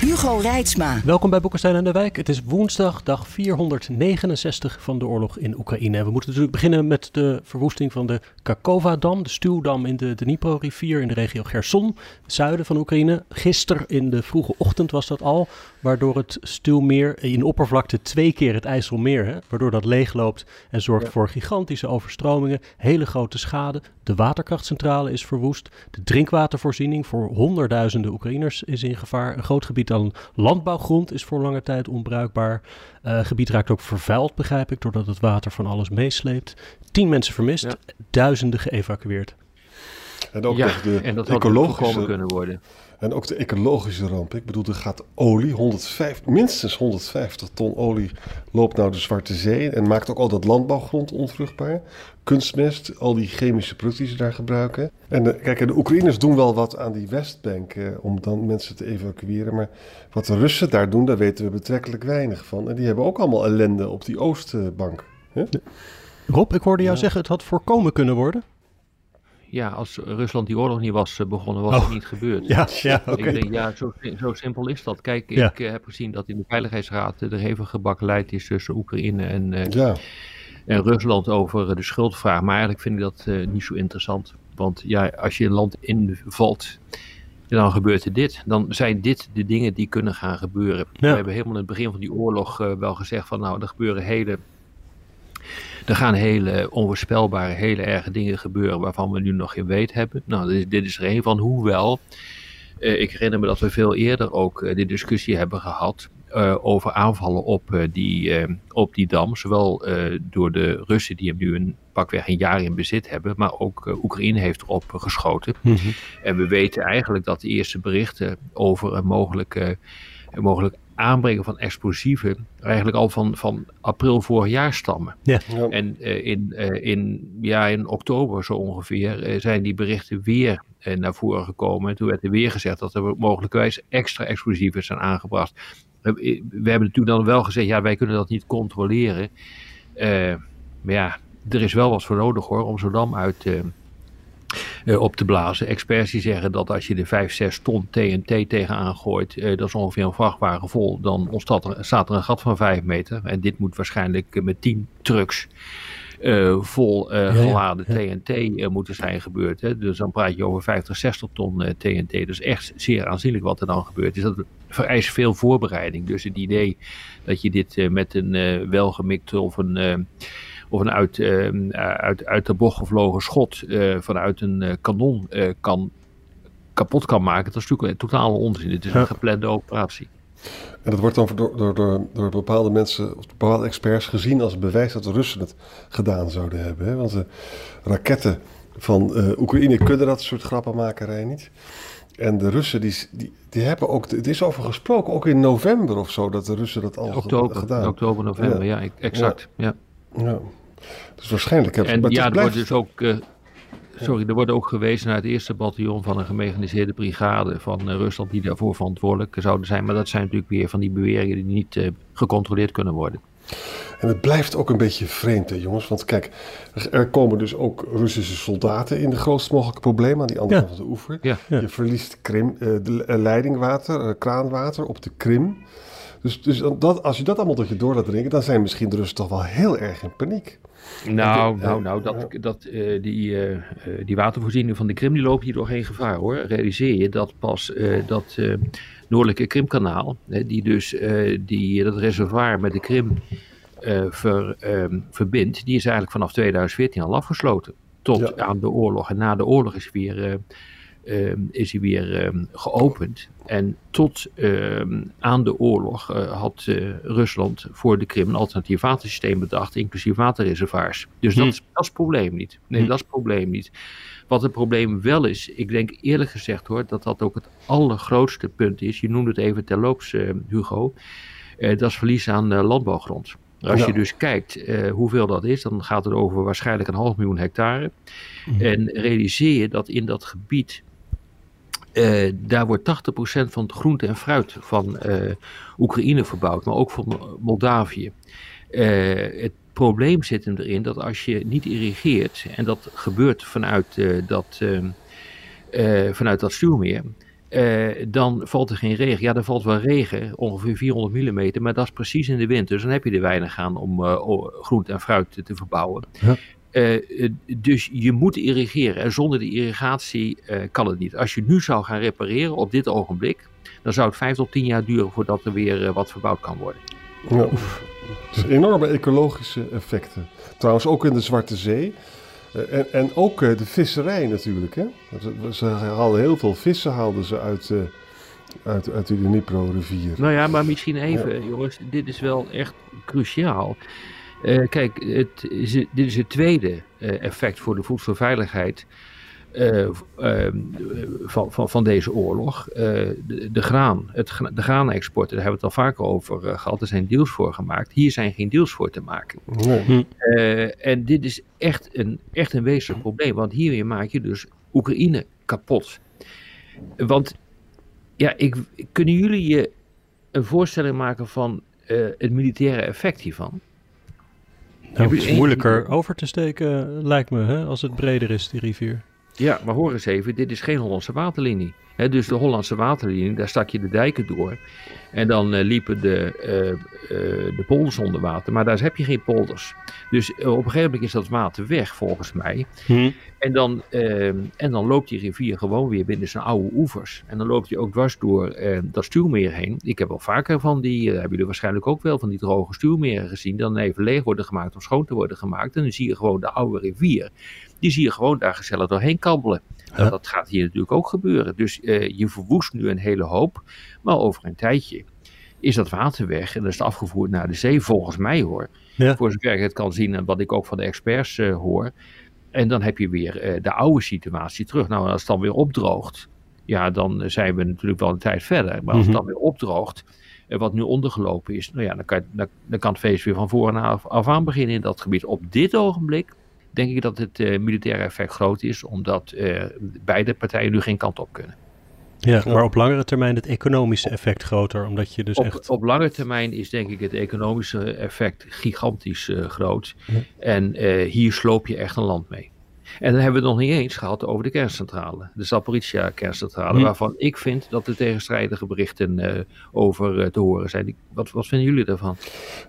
Hugo Reitsma. Welkom bij Boekenstein en de Wijk. Het is woensdag, dag 469 van de oorlog in Oekraïne. We moeten natuurlijk beginnen met de verwoesting van de Kakova-dam, de stuwdam in de Dnipro-rivier in de regio Gerson, zuiden van Oekraïne. Gisteren in de vroege ochtend was dat al, waardoor het stuwmeer in oppervlakte twee keer het IJsselmeer, hè, waardoor dat leegloopt en zorgt voor gigantische overstromingen, hele grote schade. De waterkrachtcentrale is verwoest, de drinkwatervoorziening voor honderdduizenden Oekraïners is in gevaar. Een groot gebied aan landbouwgrond is voor lange tijd onbruikbaar. Uh, het gebied raakt ook vervuild, begrijp ik, doordat het water van alles meesleept. Tien mensen vermist, duizenden geëvacueerd. En ook ja, de en dat had ecologische kunnen worden. En ook de ecologische ramp. Ik bedoel, er gaat olie, 105, minstens 150 ton olie loopt nou de Zwarte Zee en maakt ook al dat landbouwgrond onvruchtbaar. Kunstmest, al die chemische producten die ze daar gebruiken. En de, kijk, de Oekraïners doen wel wat aan die Westbank eh, om dan mensen te evacueren. Maar wat de Russen daar doen, daar weten we betrekkelijk weinig van. En die hebben ook allemaal ellende op die Oostbank. Hè? Rob, ik hoorde jou zeggen het had voorkomen kunnen worden ja, als Rusland die oorlog niet was begonnen, was Oh. het niet gebeurd. Ja, ja oké. Ik denk, ja, zo, zo simpel is dat. Kijk, Ja. ik eh, heb gezien dat in de Veiligheidsraad er hevig gebakkeleid is tussen Oekraïne en, eh, Ja, en Rusland over eh, de schuldvraag. Maar eigenlijk vind ik dat eh, niet zo interessant. Want ja, als je een land invalt, dan gebeurt er dit. Dan zijn dit de dingen die kunnen gaan gebeuren. Ja. We hebben helemaal in het begin van die oorlog eh, wel gezegd van nou, er gebeuren hele... Er gaan hele onvoorspelbare, hele erge dingen gebeuren waarvan we nu nog geen weet hebben. Nou, dit, is- dit is er een van. Hoewel, eh, ik herinner me dat we veel eerder ook eh, die discussie hebben gehad eh, over aanvallen op, die, op die dam. Zowel door de Russen die hem nu een pakweg een jaar in bezit hebben, maar ook Oekraïne heeft erop geschoten. Mhm. En we weten eigenlijk dat de eerste berichten over een mogelijke, een mogelijk aanbrengen van explosieven eigenlijk al van, van april vorig jaar stammen. ja. En eh, in, eh, in, ja, in oktober zo ongeveer eh, zijn die berichten weer naar voren gekomen. En toen werd er weer gezegd dat er mogelijkwijs extra explosieven zijn aangebracht. We, we hebben natuurlijk dan wel gezegd, ja, wij kunnen dat niet controleren. Eh, maar ja, er is wel wat voor nodig hoor, om zo'n dam uit eh, eh, op te blazen. Experts die zeggen dat als je er 5, 6 ton TNT tegenaan gooit, eh, dat is ongeveer een vrachtwagen vol, dan ontstaat er, staat er een gat van 5 meter. En dit moet waarschijnlijk met 10 trucks eh, vol geladen ja. TNT moeten zijn gebeurd. Hè. Dus dan praat je over 50, 60 ton TNT. Dus echt zeer aanzienlijk wat er dan gebeurt. Dus dat vereist veel voorbereiding. Dus het idee dat je dit met een eh, welgemikt of een, of een uit, eh, uit, uit de bocht gevlogen schot eh, vanuit een eh, kanon kan, kapot kan maken, dat is natuurlijk een totale onzin. Het is Ja. een geplande operatie. En dat wordt dan door, door, door, door bepaalde mensen, of bepaalde experts gezien als bewijs dat de Russen het gedaan zouden hebben. Hè? Want de raketten van eh, Oekraïne kunnen dat soort grappenmakerij niet. En de Russen, die, die, die hebben ook, het is over gesproken, ook in november of zo, dat de Russen dat al Oktober, gedaan oktober, november, ja, Ja. exact. Ja. Ja. Dus waarschijnlijk hebben En maar het ja, er blijft- wordt dus ook, eh, sorry, er wordt ook gewezen naar het eerste bataljon van een gemechaniseerde brigade van eh, Rusland die daarvoor verantwoordelijk zouden zijn. Maar dat zijn natuurlijk weer van die beweringen die niet eh, gecontroleerd kunnen worden. En het blijft ook een beetje vreemd, hè, jongens. Want kijk, er- komen dus ook Russische soldaten in de grootst mogelijke problemen aan die andere Ja. kant van de oever. Ja. Ja. Je verliest Krim, eh, de leidingwater, kraanwater op de Krim. Dus, dus dat, als je dat allemaal tot je door laat dringen, dan zijn misschien de Russen toch wel heel erg in paniek. Nou, Ja, nou, nou, dat, dat, eh, die, eh, eh, die watervoorziening van de Krim die loopt hier door geen gevaar hoor. Realiseer je dat pas eh, dat eh, noordelijke Krimkanaal, die dus eh, die, dat reservoir met de Krim eh, ver, ehm, verbindt, die is eigenlijk vanaf 2014 al afgesloten. Tot Ja. aan de oorlog. En na de oorlog is weer, eh, is hij weer ehm, geopend. En tot ehm, aan de oorlog eh, had eh, Rusland voor de Krim een alternatief watersysteem bedacht, inclusief waterreservoirs. Dus dat, Hm. is, dat is het probleem niet. Nee, Hm. dat is het probleem niet. Wat het probleem wel is, ik denk eerlijk gezegd hoor, dat dat ook het allergrootste punt is. Je noemde het even terloops, Hugo. Eh, dat is verlies aan landbouwgrond. Als Ja. je dus kijkt hoeveel dat is, dan gaat het over waarschijnlijk een half miljoen hectare. En realiseer je dat in dat gebied, eh, daar wordt 80% van het groente en fruit van eh, Oekraïne verbouwd, maar ook van Moldavië. Eh, het probleem zit hem erin dat als je niet irrigeert, en dat gebeurt vanuit, dat, vanuit dat stuurmeer, eh, dan valt er geen regen. Ja, er valt wel regen, ongeveer 400 mm, maar dat is precies in de winter. Dus dan heb je er weinig aan om groente en fruit te verbouwen. Ja. Eh, eh, dus je moet irrigeren. En zonder de irrigatie eh, kan het niet. Als je nu zou gaan repareren op dit ogenblik, dan zou het 5 tot 10 jaar duren voordat er weer wat verbouwd kan worden. Ja. Dus enorme ecologische effecten. Trouwens ook in de Zwarte Zee. Eh, en, en ook eh, de visserij natuurlijk. Hè? Ze- Ze haalden heel veel vissen haalden ze uit, eh, uit, uit de Dnipro-rivier. Nou ja, maar misschien even, jongens, dit is wel echt cruciaal. Eh, kijk, het is, dit is het tweede eh, effect voor de voedselveiligheid eh, ehm, van, van, van deze oorlog. Eh, de, de graan, het, de graanexporten, daar hebben we het al vaker over eh, gehad. Er zijn deals voor gemaakt. Hier zijn geen deals voor te maken. Nee. Eh, en dit is echt een, echt een wezenlijk probleem, want hiermee maak je dus Oekraïne kapot. Want, ja, ik, kunnen jullie je een voorstelling maken van eh, het militaire effect hiervan? Nou, het is moeilijker over te steken, lijkt me, hè, als het breder is, die rivier. Ja, maar hoor eens even, dit is geen Hollandse waterlinie. Dus de Hollandse waterlinie, daar stak je de dijken door. En dan eh, liepen de, eh, eh, de polders onder water, maar daar heb je geen polders. Dus op een gegeven moment is dat water weg, volgens mij. En dan, ehm, en dan loopt die rivier gewoon weer binnen zijn oude oevers. En dan loopt hij ook dwars door dat stuwmeer heen. Ik heb wel vaker van die, hebben jullie waarschijnlijk ook wel, van die droge stuwmeren gezien. Dan even leeg worden gemaakt om schoon te worden gemaakt. En dan zie je gewoon de oude rivier. Die zie je gewoon daar gezellig doorheen kabbelen. Nou, Ja. dat gaat hier natuurlijk ook gebeuren. Dus eh, je verwoest nu een hele hoop. Maar over een tijdje is dat water weg. En dan is het afgevoerd naar de zee, volgens mij hoor. Ja. Voor zover ik het kan zien en wat ik ook van de experts eh, hoor. En dan heb je weer eh, de oude situatie terug. Nou, als het dan weer opdroogt, ja, dan zijn we natuurlijk wel een tijd verder. Maar als het Mhm. dan weer opdroogt, wat nu ondergelopen is, nou ja, dan kan, dan, dan kan het feest weer van voren af, af aan beginnen in dat gebied. Op dit ogenblik denk ik dat het eh, militaire effect groot is, omdat eh, beide partijen nu geen kant op kunnen. Ja, maar op langere termijn het economische effect groter, omdat je dus Op, echt... op lange termijn is denk ik het economische effect gigantisch eh, groot. Ja. En eh, hier sloop je echt een land mee. En dan hebben we het nog niet eens gehad over de kerncentrale. De Zaporizhia kerncentrale. Waarvan ik vind dat er tegenstrijdige berichten eh, over te horen zijn. Wat, wat vinden jullie daarvan?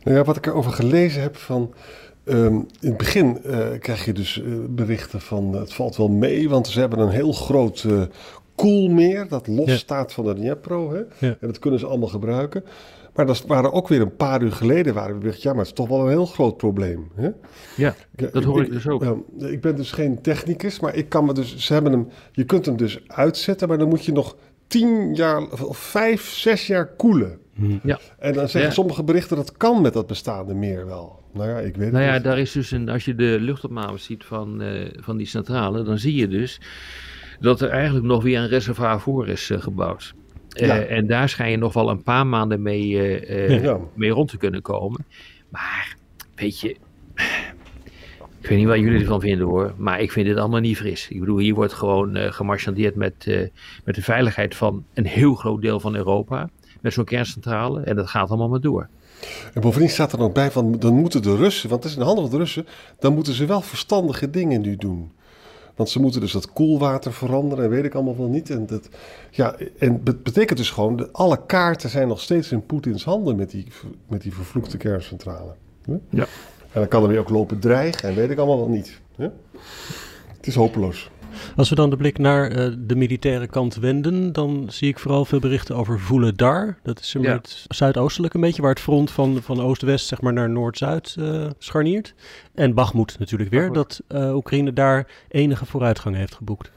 Nou ja, wat ik erover gelezen heb van... ehm, in het begin eh, krijg je dus eh, berichten van... het valt wel mee, want ze hebben een heel groot eh koelmeer... dat los Ja. staat van de Dnepro. Hè? Ja. En dat kunnen ze allemaal gebruiken. Maar dat waren ook weer een paar uur geleden... waren we bericht, ja, maar het is toch wel een heel groot probleem. Hè? Ja, dat hoor ik dus ook. ik ben dus geen technicus, maar ik kan me dus... Ze hebben hem, je kunt hem dus uitzetten, maar dan moet je nog tien jaar... of vijf, zes jaar koelen. Ja. En dan zeggen Ja. sommige berichten dat kan met dat bestaande meer wel. Nou ja, ik weet het Nou ja, daar is dus een, als je de luchtopnames ziet van, eh, van die centrale, dan zie je dus dat er eigenlijk nog weer een reservoir voor is eh, gebouwd. Eh, Ja. En daar schijn je nog wel een paar maanden mee, Ja. mee rond te kunnen komen. Maar weet je, ik weet niet wat jullie ervan vinden hoor, maar ik vind dit allemaal niet fris. Ik bedoel, hier wordt gewoon eh gemarchandeerd met, met de veiligheid van een heel groot deel van Europa. Met zo'n kerncentrale en dat gaat allemaal maar door. En bovendien staat er nog bij van, dan moeten de Russen, want het is in de handen van de Russen, dan moeten ze wel verstandige dingen nu doen. Want ze moeten dus dat koelwater veranderen en weet ik allemaal wel niet. En dat, ja, en betekent dus gewoon, dat alle kaarten zijn nog steeds in Poetins handen met die, met die vervloekte kerncentrale. Ja. En dan kan er weer ook lopen dreigen en weet ik allemaal wel niet. Het is hopeloos. Als we dan de blik naar eh, de militaire kant wenden, dan zie ik vooral veel berichten over Vuhledar. Dat is Ja. het zuidoostelijk een beetje, waar het front van, van oost-west zeg maar naar noord-zuid eh, scharniert. En Bakhmut natuurlijk weer, dat eh, Oekraïne daar enige vooruitgang heeft geboekt.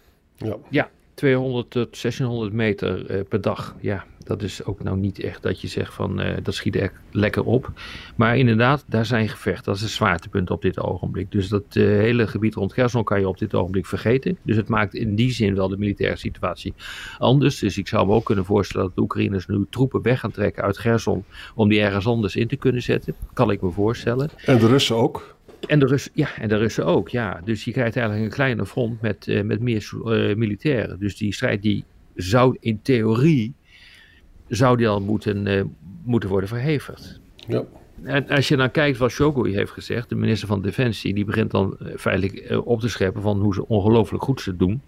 Ja. 200 tot 1600 meter eh, per dag. Ja, dat is ook nou niet echt dat je zegt van uh, dat schiet echt lekker op. Maar inderdaad, daar zijn gevechten. Dat is een zwaartepunt op dit ogenblik. Dus dat uh, hele gebied rond Gerson kan je op dit ogenblik vergeten. Dus het maakt in die zin wel de militaire situatie anders. Dus ik zou me ook kunnen voorstellen dat de Oekraïners nu troepen weg gaan trekken uit Gerson. Om die ergens anders in te kunnen zetten. Kan ik me voorstellen. En de Russen ook? En de, Russen, ja, en de Russen ook, ja. Dus je krijgt eigenlijk een kleine front met, uh, met meer uh, militairen. Dus die strijd die zou in theorie zou die al moeten, uh, moeten worden verhevigd. Ja. En als je dan kijkt wat Shogui heeft gezegd, de minister van Defensie, die begint dan feitelijk op te scheppen van hoe ze ongelooflijk goed ze doen.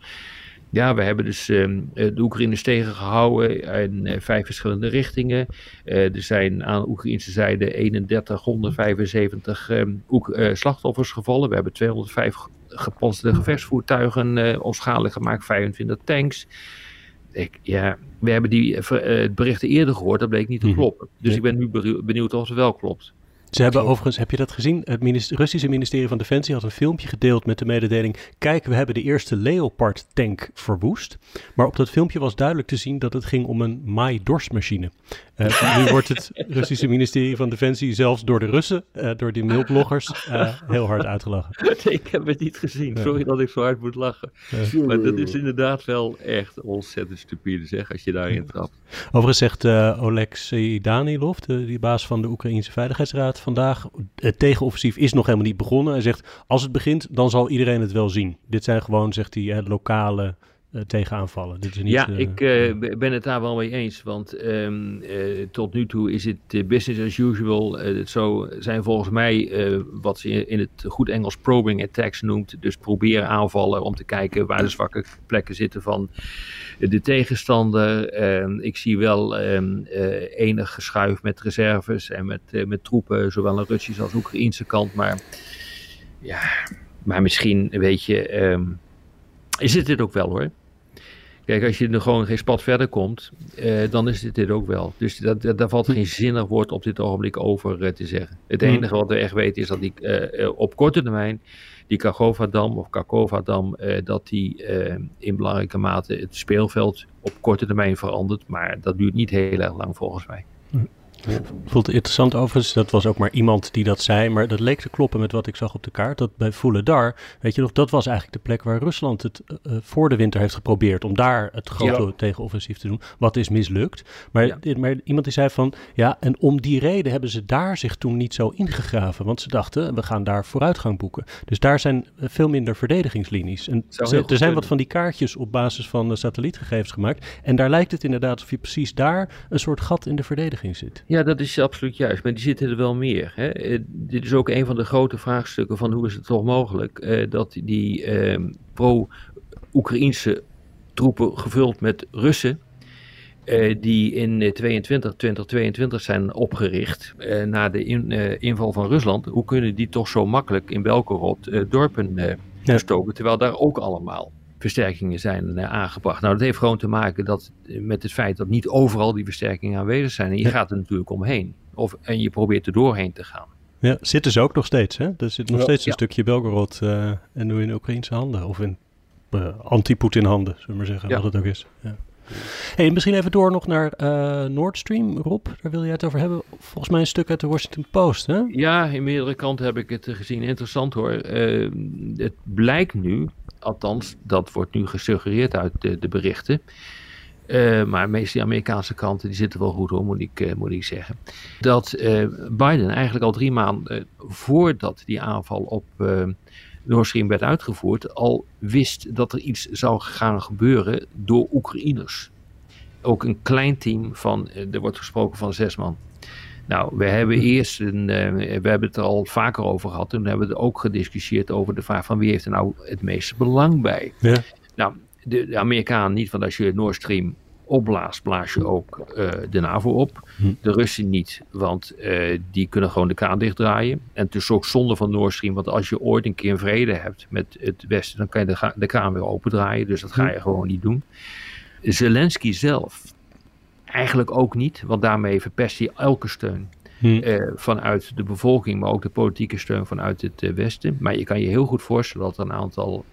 Ja, we hebben dus uh, de Oekraïners tegengehouden in uh, vijf verschillende richtingen. Uh, er zijn aan de Oekraïnse zijde 3175 um, slachtoffers gevallen. We hebben 205 gepantserde gevechtsvoertuigen onschadelijk gemaakt, 25 tanks. Ik, ja, we hebben die berichten eerder gehoord, dat bleek niet te kloppen. Dus ik ben nu benieuwd of het wel klopt. Ze hebben overigens, heb je dat gezien? Het minister, Russische ministerie van Defensie had een filmpje gedeeld met de mededeling: Kijk, we hebben de eerste Leopard tank verwoest. Maar op dat filmpje was duidelijk te zien dat het ging om een Mai-Dors-machine. Uh, nu wordt het Russische ministerie van Defensie zelfs door de Russen, uh, door die mailbloggers, uh, heel hard uitgelachen. ik heb het niet gezien. Sorry dat ik zo hard moet lachen. Maar dat is inderdaad wel echt ontzettend stupide, zeg, als je daarin trapt. Overigens zegt Oleksiy Danilov, de, die baas van de Oekraïnse Veiligheidsraad, vandaag: het tegenoffensief is nog helemaal niet begonnen. Hij zegt: als het begint, dan zal iedereen het wel zien. Dit zijn gewoon, zegt hij, lokale tegenaanvallen. Dit is niet, ja, uh, ik uh, ben het daar wel mee eens. Want um, tot nu toe is het business as usual. zo zijn volgens mij wat ze in het goed Engels probing attacks noemt. Dus proberen aanvallen om te kijken waar de zwakke plekken zitten van de tegenstander. Ehm, ik zie wel um, enig geschuif met reserves en met, met troepen, zowel aan de Russische als Oekraïnse kant. Maar ja, maar misschien weet je. Um, is het dit ook wel hoor. Kijk, als je er gewoon geen spat verder komt, uh, dan is dit dit ook wel. Dus dat, dat, daar valt geen zinnig woord op dit ogenblik over uh, te zeggen. Het enige wat we echt weten is dat die uh, op korte termijn, die Kakova-dam of Kakova-dam, dat die in belangrijke mate het speelveld op korte termijn verandert. Maar dat duurt niet heel erg lang volgens mij. Ik het interessant overigens, dat was ook maar iemand die dat zei, maar dat leek te kloppen met wat ik zag op de kaart. Dat bij Vuledar, weet je nog, dat was eigenlijk de plek waar Rusland het uh, voor de winter heeft geprobeerd om daar het grote ja. tegenoffensief te doen. Wat is mislukt. Maar, ja. maar, iemand die zei van, ja, en om die reden hebben ze daar zich toen niet zo ingegraven. Want ze dachten, we gaan daar vooruitgang boeken. Dus daar zijn veel minder verdedigingslinies. En ze, er zijn wat van die kaartjes op basis van satellietgegevens gemaakt. En daar lijkt het inderdaad alsof je precies daar een soort gat in de verdediging zit. Ja, dat is absoluut juist, maar die zitten er wel meer. Hè? Uh, dit is ook een van de grote vraagstukken van hoe is het toch mogelijk uh, dat die uh, pro-Oekraïnse troepen gevuld met Russen, eh, die in 22, 2022 zijn opgericht na de in, inval van Rusland, hoe kunnen die toch zo makkelijk in Belgorod dorpen stoken, terwijl daar ook allemaal versterkingen zijn uh, aangebracht. Nou, dat heeft gewoon te maken dat, met het feit dat niet overal die versterkingen aanwezig zijn. En je gaat er natuurlijk omheen. Of, en je probeert er doorheen te gaan. Ja, zitten ze ook nog steeds. Hè? Er zit nog ja, steeds een ja. stukje Belgorod uh, en nu in Oekraïnse handen. Of in uh, anti-Poetin handen, zullen we maar zeggen, wat het ook is. Ja. Hey, misschien even door nog naar uh, Nord Stream. Rob, daar wil jij het over hebben. Volgens mij een stuk uit de Washington Post, hè? Ja, in meerdere kanten heb ik het gezien. Interessant hoor. Uh, het blijkt nu, althans, dat wordt nu gesuggereerd uit de, de berichten. Uh, maar meestal die Amerikaanse kanten die zitten wel goed hoor, moet ik, uh, moet ik zeggen. Dat uh, Biden eigenlijk al drie maanden voordat die aanval op Nord Stream werd uitgevoerd, al wist dat er iets zou gaan gebeuren door Oekraïners. Ook een klein team van, er wordt gesproken van zes man. Nou, we hebben eerst een, uh, we hebben het er al vaker over gehad. Toen hebben we het ook gediscussieerd over de vraag van wie heeft er nou het meeste belang bij. Ja. Nou, de, de Amerikanen niet, want als je Nord Stream opblaast, blaas je ook uh, de NAVO op. Hm. De Russen niet, want uh, die kunnen gewoon de kraan dichtdraaien. En het is ook zonde van Nord Stream, want als je ooit een keer vrede hebt met het Westen, dan kan je de, de kraan weer opendraaien. Dus dat ga je hm. gewoon niet doen. Zelensky zelf eigenlijk ook niet, want daarmee verpest hij elke steun. Hm. Uh, vanuit de bevolking, maar ook de politieke steun vanuit het Westen. Maar je kan je heel goed voorstellen dat een aantal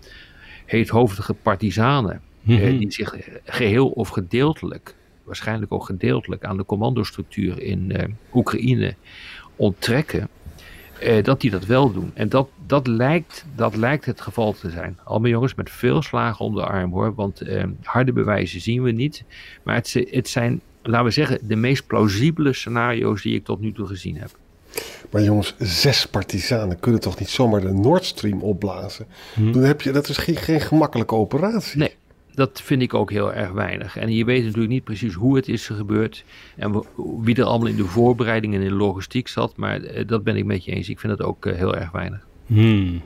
heethoofdige partizanen eh, die zich geheel of gedeeltelijk, waarschijnlijk ook gedeeltelijk, aan de commandostructuur in eh, Oekraïne onttrekken, eh, dat die dat wel doen. En dat, dat, lijkt, dat lijkt het geval te zijn. Allemaal jongens met veel slagen om de arm hoor, want eh, harde bewijzen zien we niet. Maar het, het zijn, laten we zeggen, de meest plausibele scenario's die ik tot nu toe gezien heb. Maar jongens, zes partisanen kunnen toch niet zomaar de Nord Stream opblazen? Hm. Dan heb je, dat is geen, geen gemakkelijke operatie. Nee, dat vind ik ook heel erg weinig. En je weet natuurlijk niet precies hoe het is gebeurd. En wie er allemaal in de voorbereiding en in de logistiek zat. Maar eh, dat ben ik met je eens. Ik vind het ook eh, heel erg weinig. Hmm.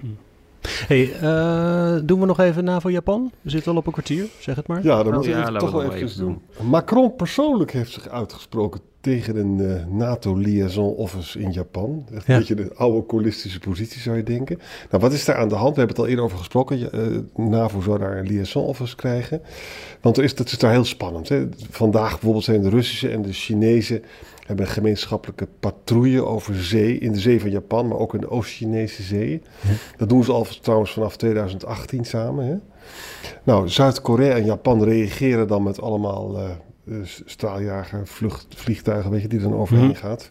Hey, uh, doen we nog even NAVO-Japan? We zitten al op een kwartier, zeg het maar. Ja, dat moeten we toch wel even doen. Macron persoonlijk heeft zich uitgesproken tegen een uh, NATO-liaison office in Japan. Echt ja. een beetje de oude holistische positie zou je denken. Nou, wat is daar aan de hand? We hebben het al eerder over gesproken. Uh, NAVO zou daar een liaison office krijgen. Want er is, dat is daar heel spannend. Hè? Vandaag bijvoorbeeld zijn de Russische en de Chinese hebben een gemeenschappelijke patrouille over zee, in de zee van Japan, maar ook in de Oost-Chinese zee. Dat doen ze al trouwens vanaf 2018 samen. Hè? Nou, Zuid-Korea en Japan reageren dan met allemaal uh, straaljager, vlucht, vliegtuigen, weet je, die dan overheen mm gaat.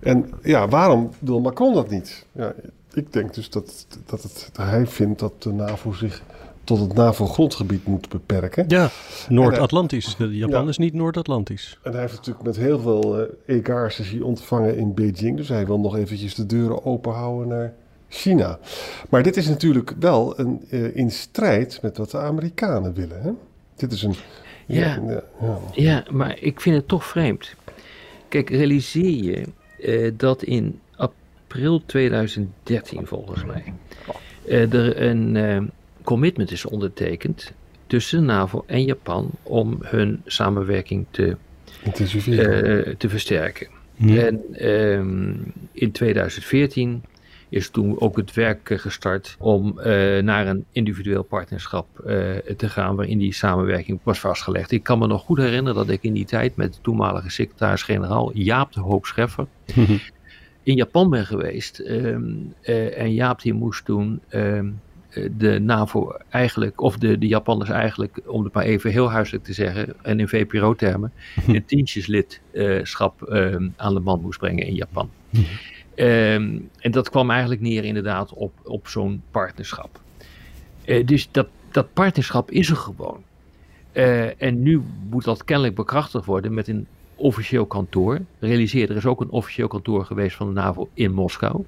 En ja, waarom wil Macron dat niet? Ja, ik denk dus dat, dat het, hij vindt dat de NAVO zich tot het NAVO-grondgebied moet beperken. Ja, Noord-Atlantisch. Japan is niet Noord-Atlantisch. En hij heeft natuurlijk met heel veel uh, egaars ontvangen in Beijing. Dus hij wil nog eventjes de deuren open houden naar China. Maar dit is natuurlijk wel een, uh, in strijd met wat de Amerikanen willen. Hè? Dit is een... Ja, ja, ja. ja, maar ik vind het toch vreemd. Kijk, realiseer je uh, dat in april 2013 volgens mij... er een commitment is ondertekend tussen de NAVO en Japan om hun samenwerking te, uh, te versterken. En um, in 2014 is toen ook het werk gestart om uh, naar een individueel partnerschap uh, te gaan waarin die samenwerking was vastgelegd. Ik kan me nog goed herinneren dat ik in die tijd met de toenmalige secretaris-generaal Jaap de Hoop Scheffer in Japan ben geweest. Um, en Jaap die moest toen um, de NAVO eigenlijk, of de, de Japanners eigenlijk, om het maar even heel huiselijk te zeggen, en in VPRO-termen, een tientjeslidschap uh, aan de man moest brengen in Japan. um, en dat kwam eigenlijk neer inderdaad op, op zo'n partnerschap. Uh, dus dat, dat partnerschap is er gewoon. Uh, en nu moet dat kennelijk bekrachtigd worden met een officieel kantoor. Realiseer, er is ook een officieel kantoor geweest van de NAVO in Moskou.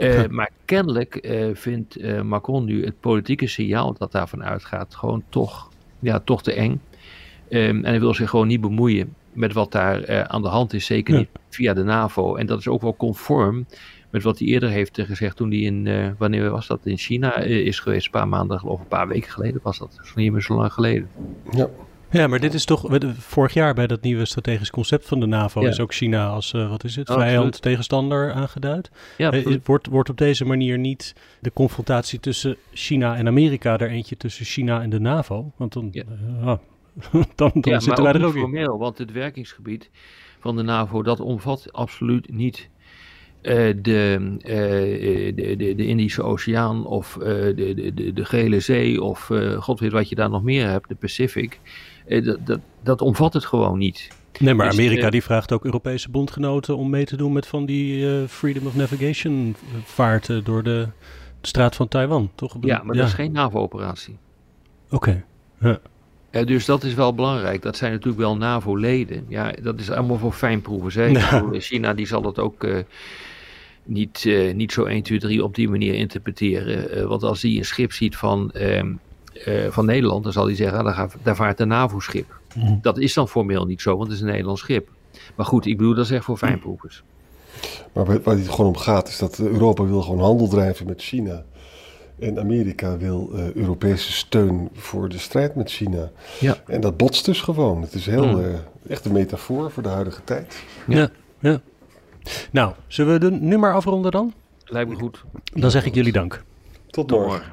Uh, maar kennelijk uh, vindt uh, Macron nu het politieke signaal dat daarvan uitgaat gewoon toch, ja, toch te eng. Um, en hij wil zich gewoon niet bemoeien met wat daar aan de hand is, zeker ja. niet via de NAVO. En dat is ook wel conform met wat hij eerder heeft gezegd toen hij in, wanneer was dat, in China is geweest, een paar maanden of een paar weken geleden was dat. Dat is niet meer zo lang geleden. Ja. Ja, maar dit is toch vorig jaar bij dat nieuwe strategisch concept van de NAVO ja. is ook China als uh, wat is het, vijand, absoluut. tegenstander aangeduid. Ja, uh, wordt, wordt op deze manier niet de confrontatie tussen China en Amerika er eentje tussen China en de NAVO? Want dan, ja. uh, dan, dan ja, zitten wij er ook formeel. Want het werkingsgebied van de NAVO dat omvat absoluut niet uh, de, uh, de, de, de, Indische Oceaan of uh, de, de, de, Gele Zee of god weet wat je daar nog meer hebt, de Pacific. Dat, dat, dat, omvat het gewoon niet. Nee, maar dus, Amerika die vraagt ook Europese bondgenoten om mee te doen met van die Freedom of Navigation vaarten door de, de straat van Taiwan, toch? Ja, maar ja. dat is geen NAVO-operatie. Oké. Okay. Ja. dus dat is wel belangrijk. Dat zijn natuurlijk wel NAVO-leden. Ja, dat is allemaal voor fijnproeven. Nou. China die zal dat ook uh, niet, niet zo 1, 2, 3 op die manier interpreteren. Want als hij een schip ziet van, ehm, van Nederland, dan zal hij zeggen, ah, daar, gaat, daar vaart een NAVO-schip. Mm. Dat is dan formeel niet zo, want het is een Nederlands schip. Maar goed, ik bedoel, dat is echt voor fijnproevers. Maar waar het gewoon om gaat, is dat Europa wil gewoon handel drijven met China. En Amerika wil uh, Europese steun voor de strijd met China. Ja. En dat botst dus gewoon. Het is heel, mm. uh, echt een metafoor voor de huidige tijd. Ja, ja. ja. Nou, zullen we de nu maar afronden dan? Lijkt me goed. Dan zeg ik jullie dank. Tot, Tot morgen.